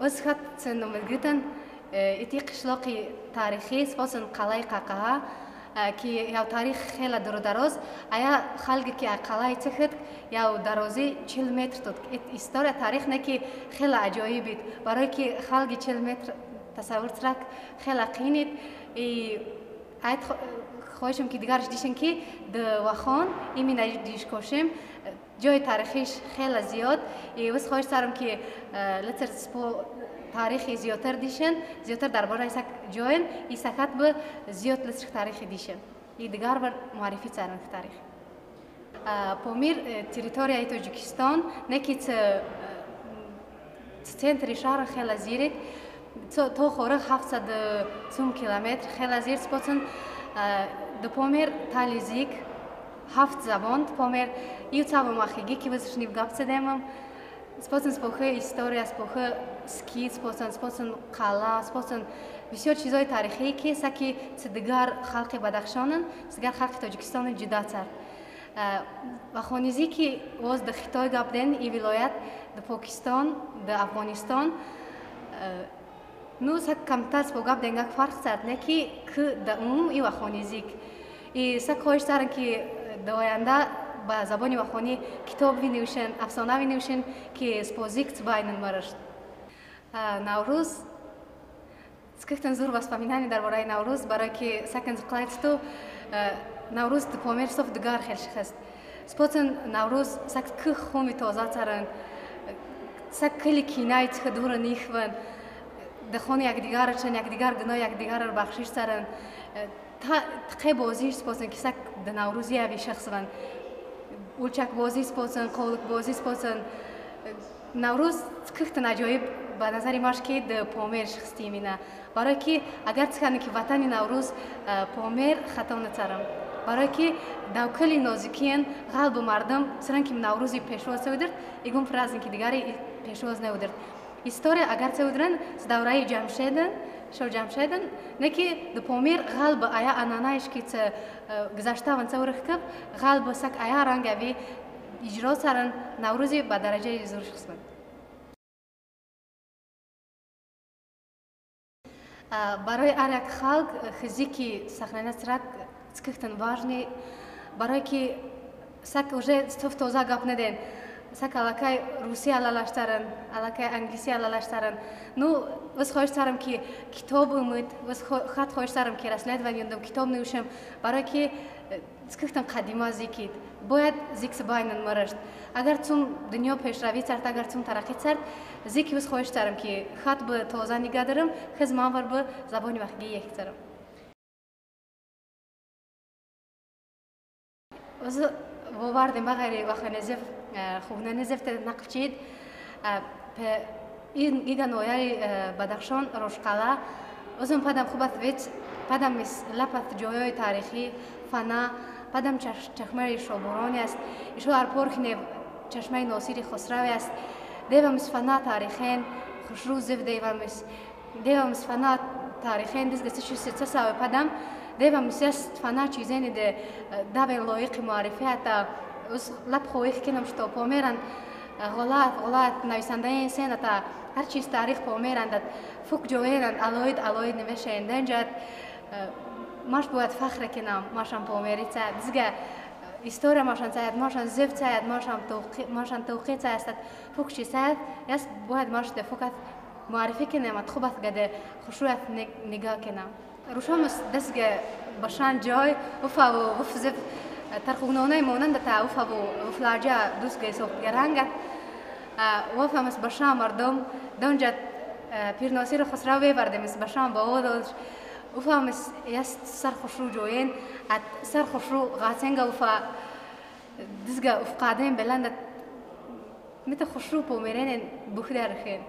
өз хат номергитан ити қишлоқи таърихӣ спосин қалаи қақаҳа ки яв таърих хела дурудароз ая халге ки қалаи цехит яв дарози чил метр туд история таърих не ки хела аҷоиб ид барое ки халги чил метр тасаввур цирак хела қиинид айт хоҳишем ки дигарш дишен ки дувахон имина дишкошем ҷои таърихиш хела зиёд вис хоҳиш сарам ки литер спо таърихи зиёдтар дишен зиёдтар дар бораи сак ҷоен и сакат бы зиёд лисрих таърихи дишен и дигар бар муаррифӣ царан таърих помир э, территорияи тоҷикистон не ки центри шаҳр хела зирик то хорих ҳафтсад сум километр хела зир споцен ду помер тализик ҳафт забон помер ию цавамахиги ки вазишнив гапцедемам спосен спохи история спохи скит спосен спосен қала спосен бисёр чизҳои таърихӣ ки са ки дигар халқи бадахшонан дигар халқи тоҷикистони ҷудацар ва хонизӣ ки воз да хитой гап ден и вилоят да покистон да афғонистон ну са камтар спо гап ден гак фарқ сард не ки к да умум и ва хонизик. И са хоҳиш саран ки да оянда ба забони вахонӣ китоб бинивишен афсона бинивишен ки спозик цбайнен марашт наврӯз скихтен зур воспоминание дар бораи наврӯз барое ки сакен зуқлайту наврӯз помер соф дигар хел шихаст споцен наврӯз сак кы хуми тоза царан сак кили кинаи чиха дура нихван дахони якдигарачан якдигар гуно якдигарро бахшиш царан тақе бозиш споцен ки сак да наврӯзи яви шахсван улчакбозӣ спосан қолукбозӣ спосан наврӯз кихтан аҷоиб ба назари маш ки д помер шихстимина барое ки агар цикани ки ватани наврӯз помер хато нацарам. Барое ки давкали нозикиен қалбу мардум сиран ки наврӯзи пешвоз сеудирд игун праздники дигари пешвоз неудирд история агар сеудиран с давраи ҷамшедин шоҷамшедин не ки ду помир ғалба ая ананаиш ки гузаштаван цаурихкаб ғалба сак ая рангави иҷро саран наврӯзи ба дараҷаи зуршхисман барои ар як халк физики сахнанасрак скихтан важни барое ки сак уже соф тоза гап неден сак аллакай русӣ алалаштаран аллакай англисӣ алалаштаран ну ваз хоҳиш сарам ки китоб умид ваз хат хоҳиш сарам ки расследование дам китоб навишам барое ки скихтам қадима зикид бояд зикс байнан марашт агар цум дунё пешравӣ цард агар цум тараққӣ цард зики ваз хоҳиш сарам ки хат бы тоза нигаҳ дарам хез манвар бы забони вахтги ек царам вовардем ба ғайри ваханезев хубнанезев нақлчид ига нояи бадахшон рошқала озум падам хубат вец падам лапат ҷойҳои таърихӣ фана падам чашмаи шобороне аст. Ишо арпорхинев чашмаи носири хосраве аст. Девамис фана таърихен хушрӯзев девамис девамис фана таърихен дизгасишисецасаве падам девамис аст фана чизени де давен лоиқи муаррифиата. Лап хоих кинам што померан ғолат ғолат нависандаи сената ҳар чиз таърих померандад фук ҷоеранд алоид алоид навешаен денҷад маш бояд фахре кинам машам помери цаят дизга история машан цаят машан зев цаят машан тавқи цаятстад фук чи цаят яс бояд машде фукат معرفی کنم ات خوب است گده خوشویت نگاه کنم روشام دستگ باشان جای وفا و وفزف ترخونونه مونند تا وفا و وفلارجا دوستگی سوخت گرهنگت آه، وفا مس باشان مردم. دونجا آه، پیرناسی رو خسرا بیبرده مس باشان با أو دوش وفا مس یست سر خوشرو جوین. ات سر خوشرو غاتنگا وفا دست دزگا افقادین بلند مت خوشرو پومرین بخدر خیل